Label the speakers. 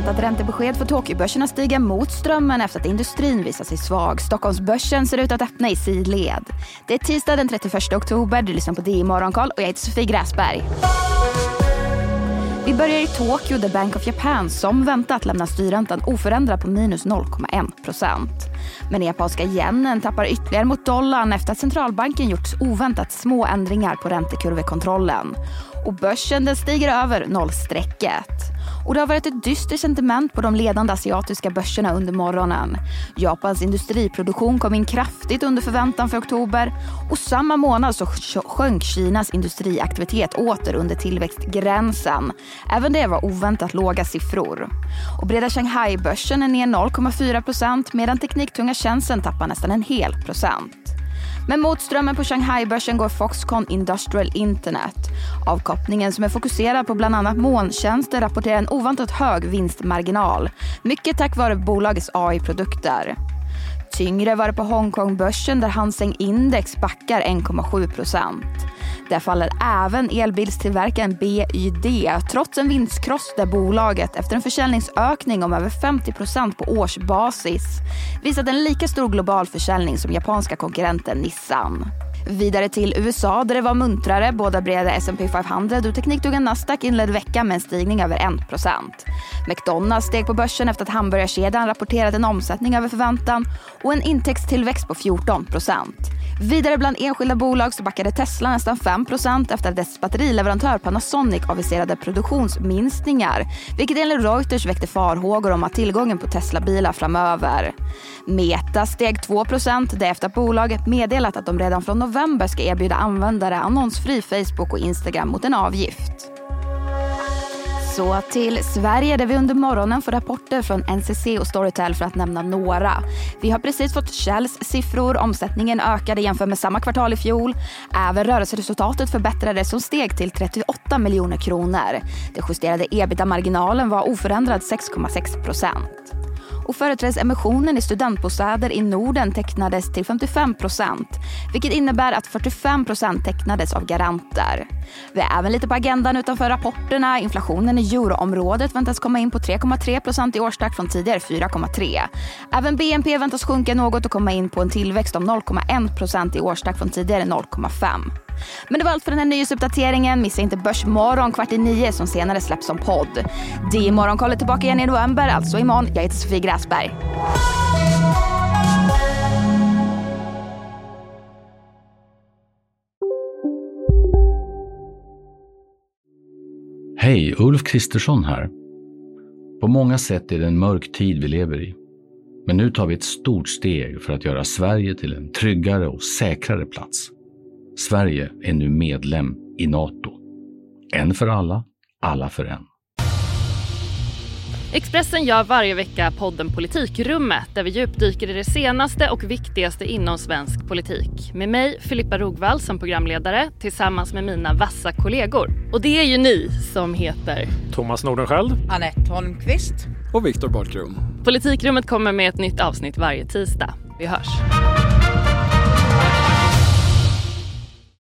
Speaker 1: väntat räntebesked får att stiga mot strömmen efter att industrin visar sig svag. Stockholmsbörsen ser ut att öppna i sidled. Det är tisdag den 31 oktober. Du lyssnar på DI Morgonkoll och jag heter Sofie Gräsberg. Vi börjar i Tokyo där Bank of Japan som väntat lämnar styrräntan oförändrad på minus 0,1 procent. Men japanska yenen tappar ytterligare mot dollarn efter att centralbanken gjort oväntat små ändringar på räntekurvekontrollen. Och börsen den stiger över nollstrecket. Och det har varit ett dystert sentiment på de ledande asiatiska börserna under morgonen. Japans industriproduktion kom in kraftigt under förväntan för oktober och samma månad så sjönk Kinas industriaktivitet åter under tillväxtgränsen. Även det var oväntat låga siffror. Och breda Shanghai-börsen är ner 0,4 procent medan tekniktunga tjänsten tappar nästan en hel procent. Men mot strömmen på Shanghai-börsen går Foxconn Industrial Internet. Avkopplingen som är fokuserad på bland annat molntjänster rapporterar en oväntat hög vinstmarginal. Mycket tack vare bolagets AI-produkter. Tyngre var det på Hongkongbörsen där Hang Seng Index backar 1,7 procent. Där faller även elbilstillverkaren BYD trots en vinstkross där bolaget efter en försäljningsökning om över 50% på årsbasis visat en lika stor global försäljning som japanska konkurrenten Nissan. Vidare till USA där det var muntrare. Båda breda S&P 500 och teknikdugan Nasdaq inledde veckan med en stigning över 1% McDonalds steg på börsen efter att hamburgarkedjan rapporterat en omsättning över förväntan och en intäktstillväxt på 14 Vidare bland enskilda bolag så backade Tesla nästan 5% efter att dess batterileverantör Panasonic aviserade produktionsminskningar vilket enligt Reuters väckte farhågor om att tillgången på Tesla-bilar framöver. Meta steg 2 därefter efter att bolaget meddelat att de redan från november ska erbjuda användare annonsfri Facebook och Instagram mot en avgift. Så till Sverige där vi under morgonen får rapporter från NCC och Storytel för att nämna några. Vi har precis fått Shells siffror. Omsättningen ökade jämfört med samma kvartal i fjol. Även rörelseresultatet förbättrades som steg till 38 miljoner kronor. Den justerade ebitda-marginalen var oförändrad 6,6 procent och företrädesemissionen i studentbostäder i Norden tecknades till 55 procent vilket innebär att 45 procent tecknades av garanter. Vi är även lite på agendan utanför rapporterna. Inflationen i euroområdet väntas komma in på 3,3 procent i årstakt från tidigare 4,3. Även BNP väntas sjunka något och komma in på en tillväxt om 0,1 procent i årstakt från tidigare 0,5. Men det var allt för den här nyhetsuppdateringen. Missa inte Börsmorgon kvart i nio som senare släpps som podd. Det Morgonkollet tillbaka igen i november, alltså imorgon. Jag heter Sofie Gräsberg.
Speaker 2: Hej, Ulf Kristersson här. På många sätt är det en mörk tid vi lever i. Men nu tar vi ett stort steg för att göra Sverige till en tryggare och säkrare plats. Sverige är nu medlem i Nato. En för alla, alla för en.
Speaker 3: Expressen gör varje vecka podden Politikrummet där vi djupdyker i det senaste och viktigaste inom svensk politik. Med mig, Filippa Rogvall, som programledare tillsammans med mina vassa kollegor. Och det är ju ni som heter
Speaker 4: Thomas Nordenskjöld,
Speaker 5: Anette Holmqvist
Speaker 4: och Viktor Bartkron.
Speaker 3: Politikrummet kommer med ett nytt avsnitt varje tisdag. Vi hörs.